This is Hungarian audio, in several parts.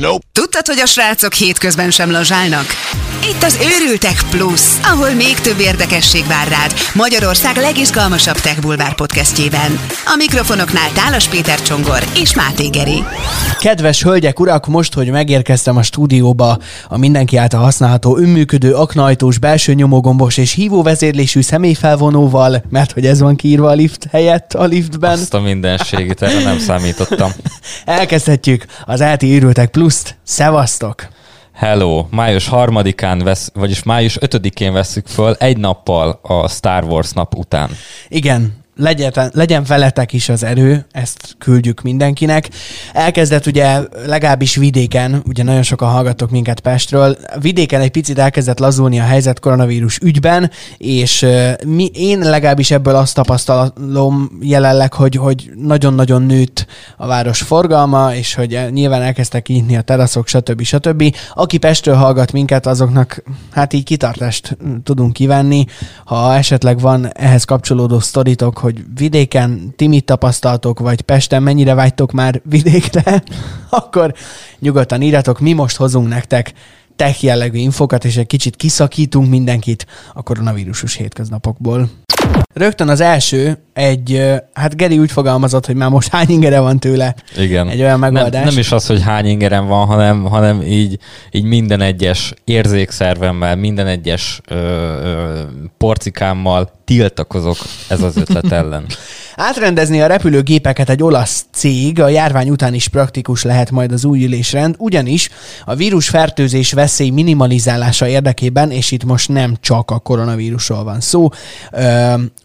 Nope. Tudtad, hogy a srácok hétközben sem lazsálnak? Itt az Őrültek Plus, ahol még több érdekesség vár rád Magyarország legizgalmasabb tech bulvár podcastjében. A mikrofonoknál Tálas Péter Csongor és Máté Geri. Kedves hölgyek, urak, most, hogy megérkeztem a stúdióba a mindenki által használható önműködő aknajtós, belső nyomogombos és hívóvezérlésű személyfelvonóval, mert hogy ez van kiírva a lift helyett a liftben. Azt a mindenségét, erre nem számítottam. Elkezdhetjük az ELTI Őrültek Pluszt. Szevasztok! Hello! Május harmadikán vesz, vagyis május ötödikén veszük föl egy nappal a Star Wars nap után. Igen, legyen, legyen veletek is az erő, ezt küldjük mindenkinek. Elkezdett ugye legalábbis vidéken, ugye nagyon sokan hallgatok minket Pestről, vidéken egy picit elkezdett lazulni a helyzet koronavírus ügyben, és mi, én legalábbis ebből azt tapasztalom jelenleg, hogy, hogy nagyon-nagyon nőtt a város forgalma, és hogy nyilván elkezdtek kinyitni a teraszok, stb. stb. Aki Pestről hallgat minket, azoknak hát így kitartást tudunk kívánni. Ha esetleg van ehhez kapcsolódó sztoritok, hogy vidéken ti mit tapasztaltok, vagy Pesten mennyire vágytok már vidékre, akkor nyugodtan írjatok, mi most hozunk nektek tech jellegű infokat, és egy kicsit kiszakítunk mindenkit a koronavírusos hétköznapokból. Rögtön az első, egy, hát Geri úgy fogalmazott, hogy már most hány ingere van tőle. Igen. Egy olyan megoldás. Nem, nem is az, hogy hány ingerem van, hanem, hanem így, így minden egyes érzékszervemmel, minden egyes ö, ö, porcikámmal tiltakozok ez az ötlet ellen. Átrendezni a repülőgépeket egy olasz cég a járvány után is praktikus lehet majd az új ülésrend, ugyanis a vírusfertőzés veszély minimalizálása érdekében, és itt most nem csak a koronavírusról van szó,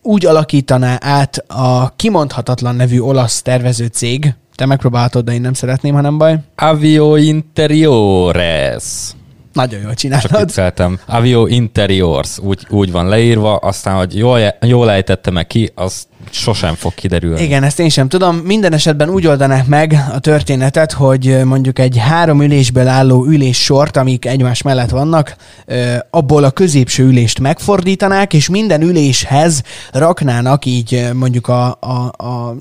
úgy alakítaná át a kimondhatatlan nevű olasz tervező cég, te megpróbáltad, de én nem szeretném, ha nem baj. Avio Interiores. Nagyon jól csináltad. Csak vicceltem. Avio Interiors, úgy, úgy van leírva, aztán, hogy jól, jól ejtette meg ki, az sosem fog kiderülni. Igen, ezt én sem tudom. Minden esetben úgy oldanák meg a történetet, hogy mondjuk egy három ülésből álló üléssort, amik egymás mellett vannak, abból a középső ülést megfordítanák, és minden üléshez raknának így mondjuk a, a, a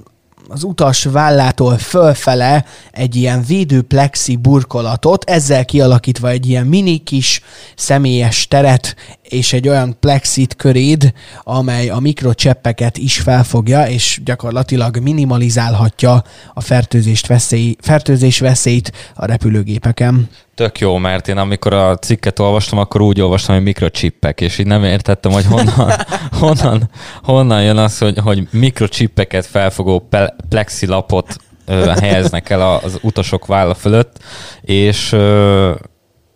az utas vállától fölfele egy ilyen védőplexi burkolatot, ezzel kialakítva egy ilyen mini kis személyes teret és egy olyan plexit köréd, amely a mikrocseppeket is felfogja, és gyakorlatilag minimalizálhatja a fertőzést veszély, fertőzés veszélyt a repülőgépeken. Tök jó, mert én amikor a cikket olvastam, akkor úgy olvastam, hogy mikrocsippek, és így nem értettem, hogy honnan, honnan, honnan jön az, hogy, hogy mikrocsippeket felfogó plexilapot ö, helyeznek el az utasok válla fölött, és ö,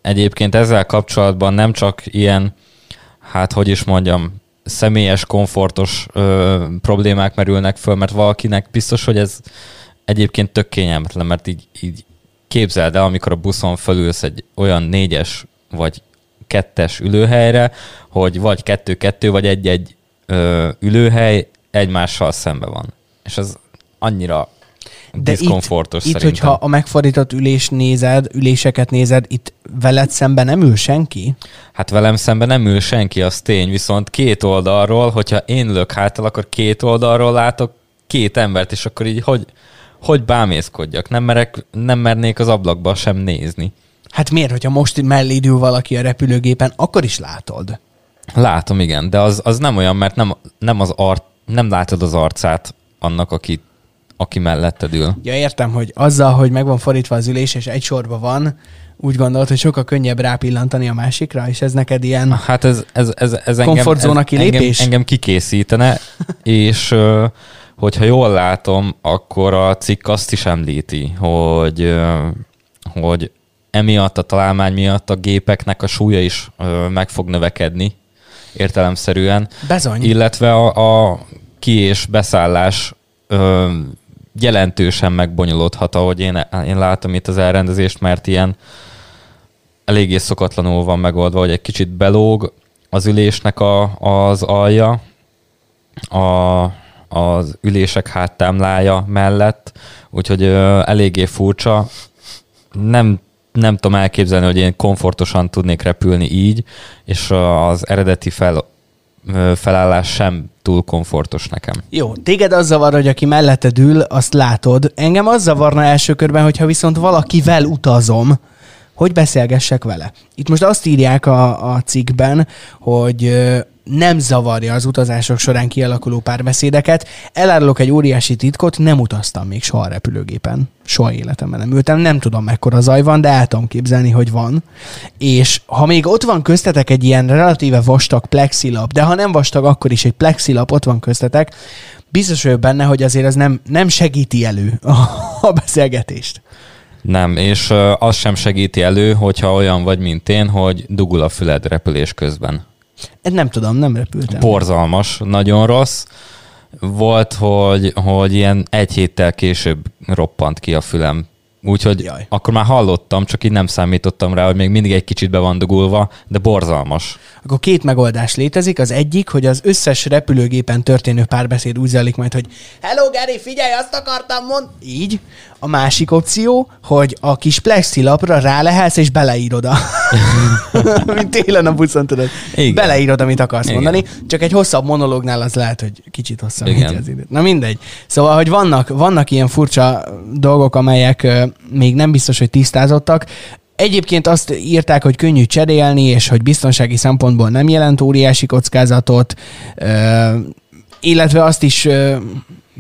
egyébként ezzel kapcsolatban nem csak ilyen hát hogy is mondjam, személyes, komfortos ö, problémák merülnek föl, mert valakinek biztos, hogy ez egyébként tök kényelmetlen, mert így, így képzeld el, amikor a buszon fölülsz egy olyan négyes vagy kettes ülőhelyre, hogy vagy kettő-kettő, vagy egy-egy ö, ülőhely egymással szembe van. És ez annyira de diszkomfortos itt, itt, hogyha a megfordított ülés nézed, üléseket nézed, itt veled szemben nem ül senki? Hát velem szemben nem ül senki, az tény, viszont két oldalról, hogyha én ülök hátal, akkor két oldalról látok két embert, és akkor így hogy, hogy bámészkodjak? Nem, merek, nem mernék az ablakba sem nézni. Hát miért, hogyha most mellé ül valaki a repülőgépen, akkor is látod? Látom, igen, de az, az nem olyan, mert nem, nem, az art, nem látod az arcát annak, aki aki melletted ül. Ja, értem, hogy azzal, hogy meg van fordítva az ülés, és egy sorba van, úgy gondolod, hogy sokkal könnyebb rápillantani a másikra, és ez neked ilyen hát ez, ez, ez, ez komfortzóna kilépés? Engem, engem kikészítene, és hogyha jól látom, akkor a cikk azt is említi, hogy, hogy emiatt a találmány miatt a gépeknek a súlya is meg fog növekedni értelemszerűen. Bezony. Illetve a, a ki- és beszállás jelentősen megbonyolódhat, ahogy én, én látom itt az elrendezést, mert ilyen eléggé szokatlanul van megoldva, hogy egy kicsit belóg az ülésnek a, az alja, a, az ülések háttámlája mellett, úgyhogy ö, eléggé furcsa. Nem, nem tudom elképzelni, hogy én komfortosan tudnék repülni így, és az eredeti fel felállás sem túl komfortos nekem. Jó, téged az zavar, hogy aki melletted ül, azt látod. Engem az zavarna első körben, hogyha viszont valakivel utazom, hogy beszélgessek vele. Itt most azt írják a, a cikkben, hogy nem zavarja az utazások során kialakuló párbeszédeket. Elárulok egy óriási titkot, nem utaztam még soha repülőgépen. Soha életemben nem ültem, nem tudom mekkora zaj van, de el tudom képzelni, hogy van. És ha még ott van köztetek egy ilyen relatíve vastag plexilap, de ha nem vastag, akkor is egy plexilap ott van köztetek, biztos vagyok benne, hogy azért az nem, nem segíti elő a, a beszélgetést. Nem, és az sem segíti elő, hogyha olyan vagy, mint én, hogy dugul a füled repülés közben. Nem tudom, nem repültem. Borzalmas, nagyon rossz. Volt, hogy, hogy ilyen egy héttel később roppant ki a fülem. Úgyhogy Jaj. akkor már hallottam, csak így nem számítottam rá, hogy még mindig egy kicsit be van dugulva, de borzalmas. Akkor két megoldás létezik. Az egyik, hogy az összes repülőgépen történő párbeszéd úgy zajlik majd, hogy Hello Gary, figyelj, azt akartam mond... Így. A másik opció, hogy a kis plexilapra rálehelsz és beleírod a... Mint télen a buszon, tudod. Igen. Beleírod, amit akarsz Igen. mondani. Csak egy hosszabb monológnál az lehet, hogy kicsit hosszabb Igen. az időt. Na mindegy. Szóval, hogy vannak, vannak ilyen furcsa dolgok, amelyek még nem biztos, hogy tisztázottak. Egyébként azt írták, hogy könnyű cserélni, és hogy biztonsági szempontból nem jelent óriási kockázatot, illetve azt is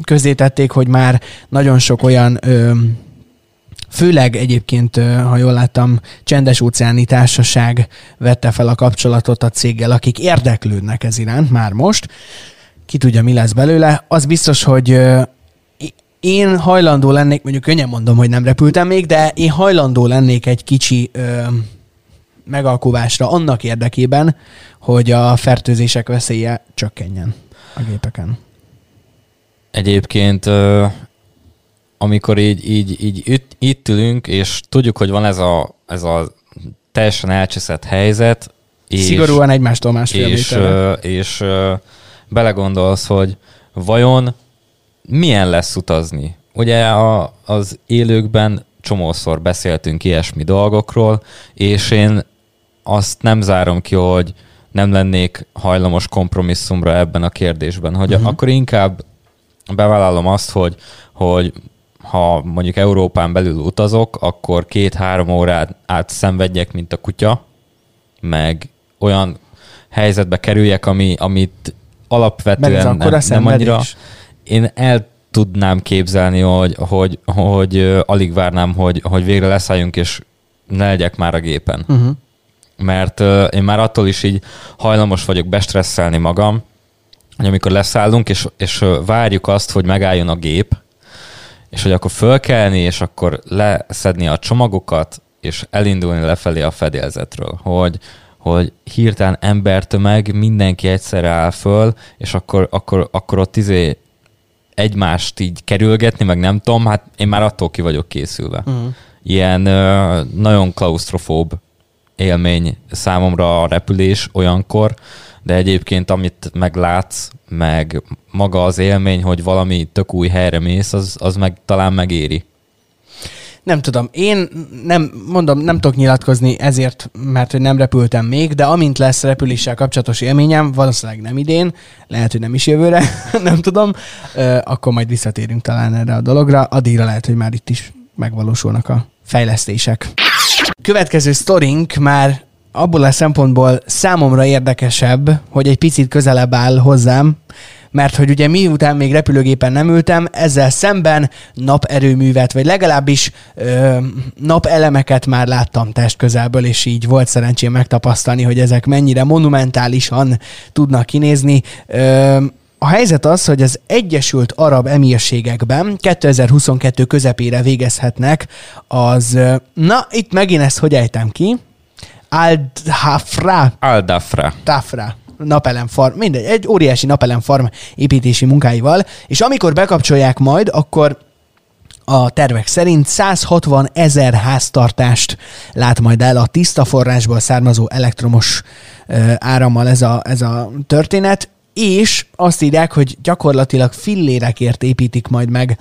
közzétették, hogy már nagyon sok olyan Főleg egyébként, ha jól láttam, csendes óceáni társaság vette fel a kapcsolatot a céggel, akik érdeklődnek ez iránt már most. Ki tudja, mi lesz belőle. Az biztos, hogy én hajlandó lennék, mondjuk könnyen mondom, hogy nem repültem még, de én hajlandó lennék egy kicsi ö, megalkuvásra annak érdekében, hogy a fertőzések veszélye csökkenjen a gépeken. Egyébként, ö, amikor így, így, így itt, itt ülünk, és tudjuk, hogy van ez a, ez a teljesen elcseszett helyzet, és, Szigorúan egymástól másfél és, méterre. és ö, belegondolsz, hogy vajon milyen lesz utazni? Ugye a, az élőkben csomószor beszéltünk ilyesmi dolgokról, és én azt nem zárom ki, hogy nem lennék hajlamos kompromisszumra ebben a kérdésben, hogy uh-huh. akkor inkább bevállalom azt, hogy, hogy ha mondjuk Európán belül utazok, akkor két-három órát át szenvedjek, mint a kutya, meg olyan helyzetbe kerüljek, ami, amit alapvetően nem, nem annyira... Én el tudnám képzelni, hogy, hogy, hogy alig várnám, hogy, hogy végre leszálljunk, és ne legyek már a gépen. Uh-huh. Mert én már attól is így hajlamos vagyok bestresszelni magam, hogy amikor leszállunk, és, és várjuk azt, hogy megálljon a gép, és hogy akkor fölkelni, és akkor leszedni a csomagokat, és elindulni lefelé a fedélzetről, hogy, hogy hirtelen embertömeg, mindenki egyszerre áll föl, és akkor, akkor, akkor ott izé egymást így kerülgetni, meg nem tudom, hát én már attól ki vagyok készülve. Uh-huh. Ilyen nagyon klaustrofób élmény számomra a repülés olyankor, de egyébként amit meglátsz, meg maga az élmény, hogy valami tök új helyre mész, az, az meg talán megéri. Nem tudom, én nem, mondom, nem tudok nyilatkozni ezért, mert hogy nem repültem még, de amint lesz repüléssel kapcsolatos élményem, valószínűleg nem idén, lehet, hogy nem is jövőre, nem tudom, akkor majd visszatérünk talán erre a dologra, addigra lehet, hogy már itt is megvalósulnak a fejlesztések. Következő sztorink már abból a szempontból számomra érdekesebb, hogy egy picit közelebb áll hozzám, mert hogy ugye miután még repülőgépen nem ültem, ezzel szemben naperőművet, vagy legalábbis ö, napelemeket már láttam testközelből, és így volt szerencsém megtapasztalni, hogy ezek mennyire monumentálisan tudnak kinézni. Ö, a helyzet az, hogy az Egyesült Arab Emírségekben 2022 közepére végezhetnek az, na itt megint ezt hogy ejtem ki, Al-Hafra Aldafra. Tafra napelemfarm, mindegy, egy óriási napelemfarm építési munkáival, és amikor bekapcsolják majd, akkor a tervek szerint 160 ezer háztartást lát majd el a tiszta forrásból származó elektromos árammal ez a, ez a történet, és azt írják, hogy gyakorlatilag fillérekért építik majd meg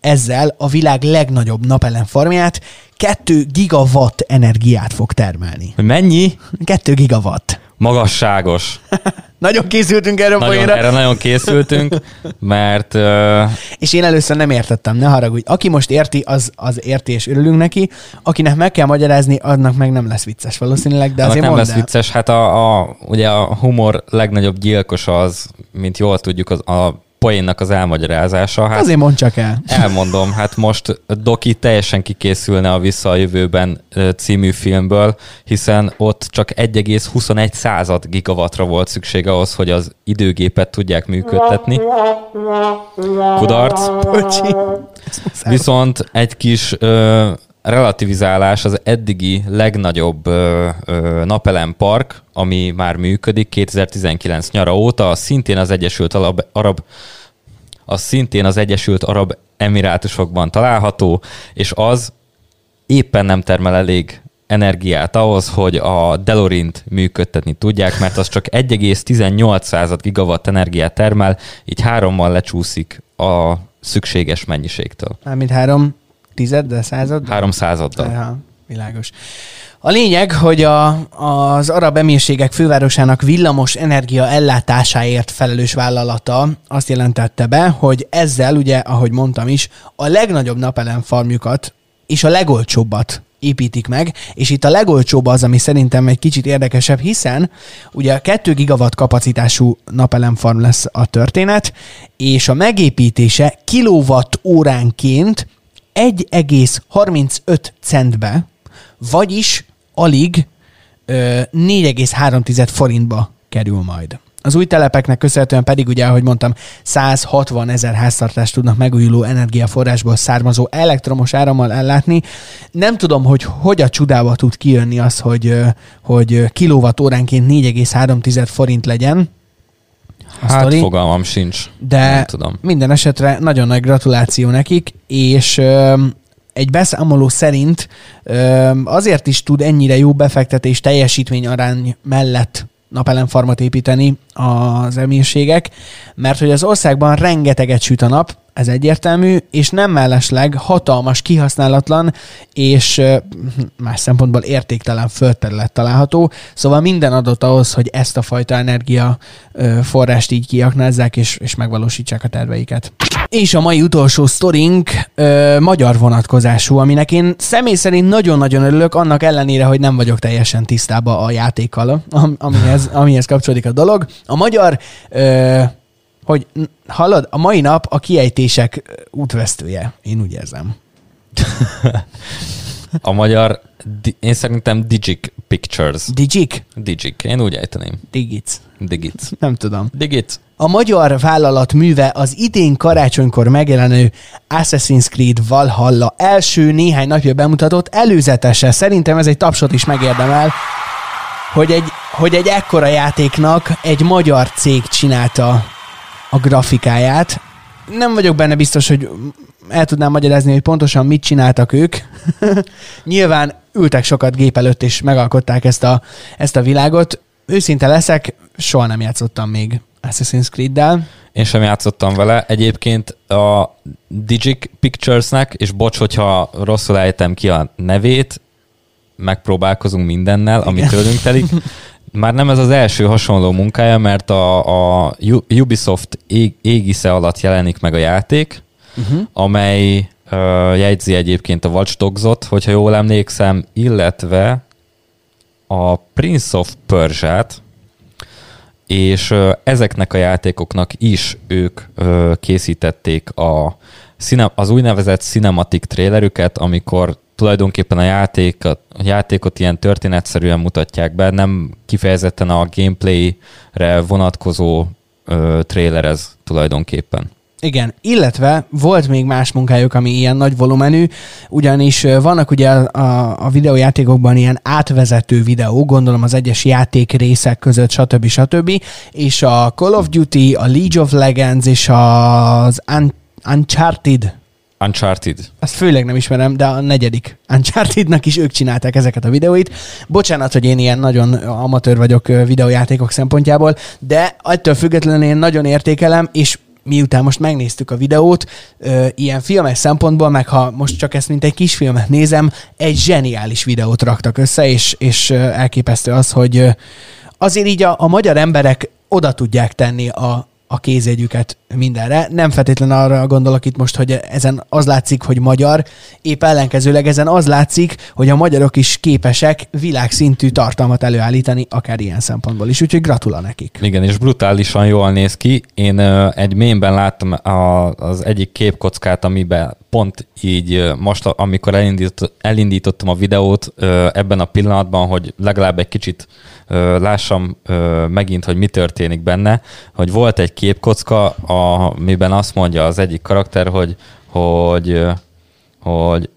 ezzel a világ legnagyobb napelemfarmját, 2 gigawatt energiát fog termelni. Mennyi? 2 gigawatt. Magasságos. Nagyon készültünk erre a Nagyon, poénra. erre nagyon készültünk, mert uh, És én először nem értettem, ne haragudj. Aki most érti, az, az érti, és örülünk neki. Akinek meg kell magyarázni, annak meg nem lesz vicces valószínűleg, de annak azért nem mondd lesz el. vicces. Hát a, a, ugye a humor legnagyobb gyilkos az, mint jól tudjuk, az, a poénnak az elmagyarázása. Hát Azért mondd csak el. Elmondom, hát most Doki teljesen kikészülne a Vissza a jövőben című filmből, hiszen ott csak 1,21 század gigawattra volt szükség ahhoz, hogy az időgépet tudják működtetni. Kudarc. Bocsi. Viszont egy kis ö, relativizálás az eddigi legnagyobb ö, ö, napelempark, ami már működik 2019 nyara óta, szintén az Egyesült Arab, Arab az szintén az Egyesült Arab Emirátusokban található, és az éppen nem termel elég energiát ahhoz, hogy a Delorint működtetni tudják, mert az csak 1,18% gigawatt energiát termel, így hárommal lecsúszik a szükséges mennyiségtől. Mármint három tized, de század? Három századdal. Aha, világos. A lényeg, hogy a, az arab emírségek fővárosának villamos energia ellátásáért felelős vállalata azt jelentette be, hogy ezzel ugye, ahogy mondtam is, a legnagyobb napelemfarmjukat és a legolcsóbbat építik meg, és itt a legolcsóbb az, ami szerintem egy kicsit érdekesebb, hiszen ugye 2 gigawatt kapacitású napelemfarm lesz a történet, és a megépítése kilowatt óránként 1,35 centbe, vagyis alig ö, 4,3 forintba kerül majd. Az új telepeknek köszönhetően pedig ugye, ahogy mondtam, 160 ezer háztartást tudnak megújuló energiaforrásból származó elektromos árammal ellátni. Nem tudom, hogy hogy a csodába tud kijönni az, hogy, hogy kilowatt óránként 4,3 forint legyen. A Hát sztori. fogalmam sincs. De Nem tudom. minden esetre nagyon nagy gratuláció nekik, és ö, egy beszámoló szerint ö, azért is tud ennyire jó befektetés teljesítmény arány mellett napelemfarmot építeni az emírségek, mert hogy az országban rengeteget süt a nap, ez egyértelmű, és nem mellesleg hatalmas, kihasználatlan és más szempontból értéktelen földterület található, szóval minden adott ahhoz, hogy ezt a fajta energia forrást így kiaknázzák, és, és megvalósítsák a terveiket. És a mai utolsó sztorink ö, magyar vonatkozású, aminek én személy szerint nagyon-nagyon örülök, annak ellenére, hogy nem vagyok teljesen tisztában a játékkal, am- amihez, amihez kapcsolódik a dolog. A magyar, ö, hogy hallod, a mai nap a kiejtések útvesztője, én úgy érzem. A magyar, én szerintem Digic Pictures. Digik? Digic, én úgy ejteném. Digic. Digic. Nem tudom. Digic. A magyar vállalat műve az idén karácsonykor megjelenő Assassin's Creed Valhalla első néhány napja bemutatott előzetese. Szerintem ez egy tapsot is megérdemel, hogy egy, hogy egy ekkora játéknak egy magyar cég csinálta a grafikáját. Nem vagyok benne biztos, hogy el tudnám magyarázni, hogy pontosan mit csináltak ők. Nyilván ültek sokat gép előtt, és megalkották ezt a, ezt a világot. Őszinte leszek, soha nem játszottam még Assassin's Creed-del. Én sem játszottam vele. Egyébként a Digic Picturesnek, és bocs, hogyha rosszul ejtem ki a nevét, megpróbálkozunk mindennel, ami tőlünk telik. Már nem ez az első hasonló munkája, mert a, a Ubisoft ég, égisze alatt jelenik meg a játék, Uh-huh. amely ö, jegyzi egyébként a Watch Dogs-ot, hogyha jól emlékszem, illetve a Prince of Persia-t, és ö, ezeknek a játékoknak is ők ö, készítették a, az úgynevezett cinematic trailerüket, amikor tulajdonképpen a játékot, a játékot ilyen történetszerűen mutatják be, nem kifejezetten a gameplayre vonatkozó ö, trailer ez tulajdonképpen. Igen, illetve volt még más munkájuk, ami ilyen nagy volumenű, ugyanis vannak ugye a, a, videójátékokban ilyen átvezető videó, gondolom az egyes játék részek között, stb. stb. És a Call of Duty, a League of Legends és az Un- Uncharted Uncharted. azt főleg nem ismerem, de a negyedik Uncharted-nak is ők csinálták ezeket a videóit. Bocsánat, hogy én ilyen nagyon amatőr vagyok videójátékok szempontjából, de attól függetlenül én nagyon értékelem, és miután most megnéztük a videót, ö, ilyen filmes szempontból, meg ha most csak ezt mint egy kisfilmet nézem, egy zseniális videót raktak össze, és, és elképesztő az, hogy azért így a, a magyar emberek oda tudják tenni a, a kézjegyüket mindenre. Nem feltétlenül arra gondolok itt most, hogy ezen az látszik, hogy magyar, épp ellenkezőleg ezen az látszik, hogy a magyarok is képesek világszintű tartalmat előállítani, akár ilyen szempontból is, úgyhogy gratula nekik. Igen, és brutálisan jól néz ki. Én egy mémben láttam a, az egyik képkockát, amiben pont így most, amikor elindít, elindítottam a videót ebben a pillanatban, hogy legalább egy kicsit lássam megint, hogy mi történik benne, hogy volt egy képkocka, amiben azt mondja az egyik karakter, hogy, hogy, hogy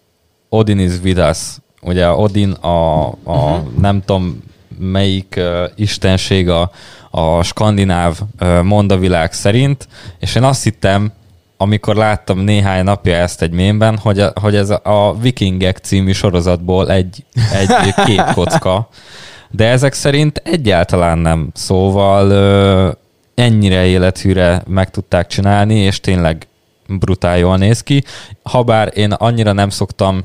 Odin is with us. Ugye Odin a, a uh-huh. nem tudom melyik uh, istenség a, a skandináv uh, mondavilág szerint, és én azt hittem, amikor láttam néhány napja ezt egy mémben, hogy, a, hogy ez a, a Vikingek című sorozatból egy, egy képkocka, de ezek szerint egyáltalán nem. Szóval ö, ennyire élethűre meg tudták csinálni, és tényleg brutál jól néz ki. Habár én annyira nem szoktam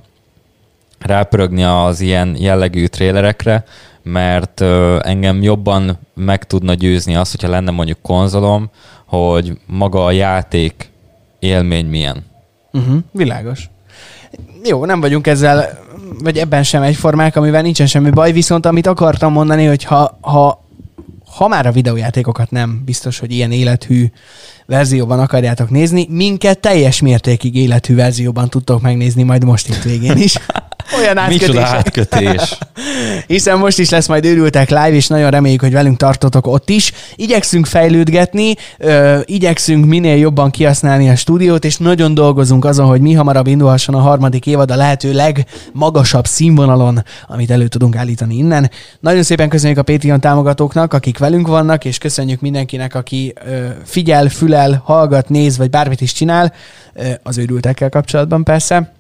rápörögni az ilyen jellegű trélerekre, mert ö, engem jobban meg tudna győzni az, hogyha lenne mondjuk konzolom, hogy maga a játék élmény milyen. Uh-huh, világos. Jó, nem vagyunk ezzel, vagy ebben sem egyformák, amivel nincsen semmi baj, viszont amit akartam mondani, hogy ha, ha, ha már a videójátékokat nem biztos, hogy ilyen élethű verzióban akarjátok nézni, minket teljes mértékig élethű verzióban tudtok megnézni majd most itt végén is. Olyan Micsoda átkötések. átkötés. Hiszen most is lesz majd őrültek live, és nagyon reméljük, hogy velünk tartotok ott is. Igyekszünk fejlődgetni, ö, igyekszünk minél jobban kihasználni a stúdiót, és nagyon dolgozunk azon, hogy mi hamarabb indulhasson a harmadik évad a lehető legmagasabb színvonalon, amit elő tudunk állítani innen. Nagyon szépen köszönjük a Patreon támogatóknak, akik velünk vannak, és köszönjük mindenkinek, aki ö, figyel, fülel, hallgat, néz, vagy bármit is csinál, ö, az őrültekkel kapcsolatban persze.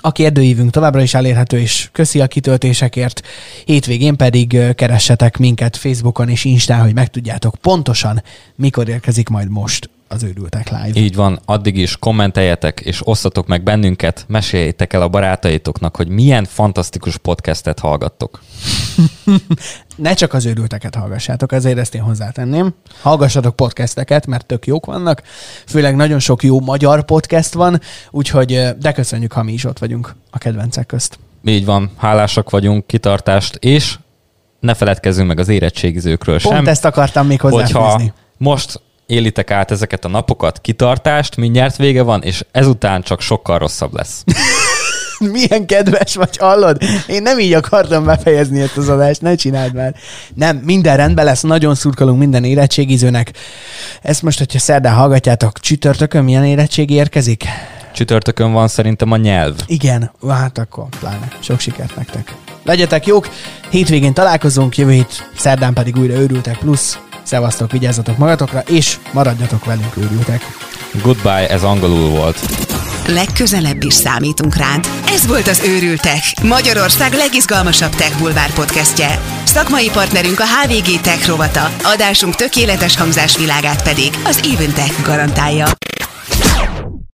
A kérdőívünk továbbra is elérhető, és köszi a kitöltésekért. Hétvégén pedig keressetek minket Facebookon és Instán, hogy megtudjátok pontosan, mikor érkezik majd most az őrültek live. Így van, addig is kommenteljetek, és osszatok meg bennünket, meséljétek el a barátaitoknak, hogy milyen fantasztikus podcastet hallgattok. ne csak az őrülteket hallgassátok, ezért ezt én hozzátenném. Hallgassatok podcasteket, mert tök jók vannak. Főleg nagyon sok jó magyar podcast van, úgyhogy de köszönjük, ha mi is ott vagyunk a kedvencek közt. Így van, hálásak vagyunk, kitartást, és ne feledkezzünk meg az érettségizőkről Pont sem. ezt akartam még hogyha hozzáfűzni. most élitek át ezeket a napokat, kitartást, mindjárt vége van, és ezután csak sokkal rosszabb lesz. Milyen kedves vagy, hallod? Én nem így akartam befejezni ezt az adást, ne csináld már. Nem, minden rendben lesz, nagyon szurkolunk minden érettségizőnek. Ezt most, hogyha szerdán hallgatjátok, csütörtökön milyen érettségi érkezik? Csütörtökön van szerintem a nyelv. Igen, hát akkor pláne. Sok sikert nektek. Legyetek jók, hétvégén találkozunk, jövő hét szerdán pedig újra őrültek plusz. Szevasztok, vigyázzatok magatokra, és maradjatok velünk őrültek. Goodbye, ez angolul volt. Legközelebb is számítunk rád. Ez volt az Őrültek, Magyarország legizgalmasabb tech bulvár podcastje. Szakmai partnerünk a HVG Tech rovata, adásunk tökéletes hangzásvilágát pedig az Eventech garantálja.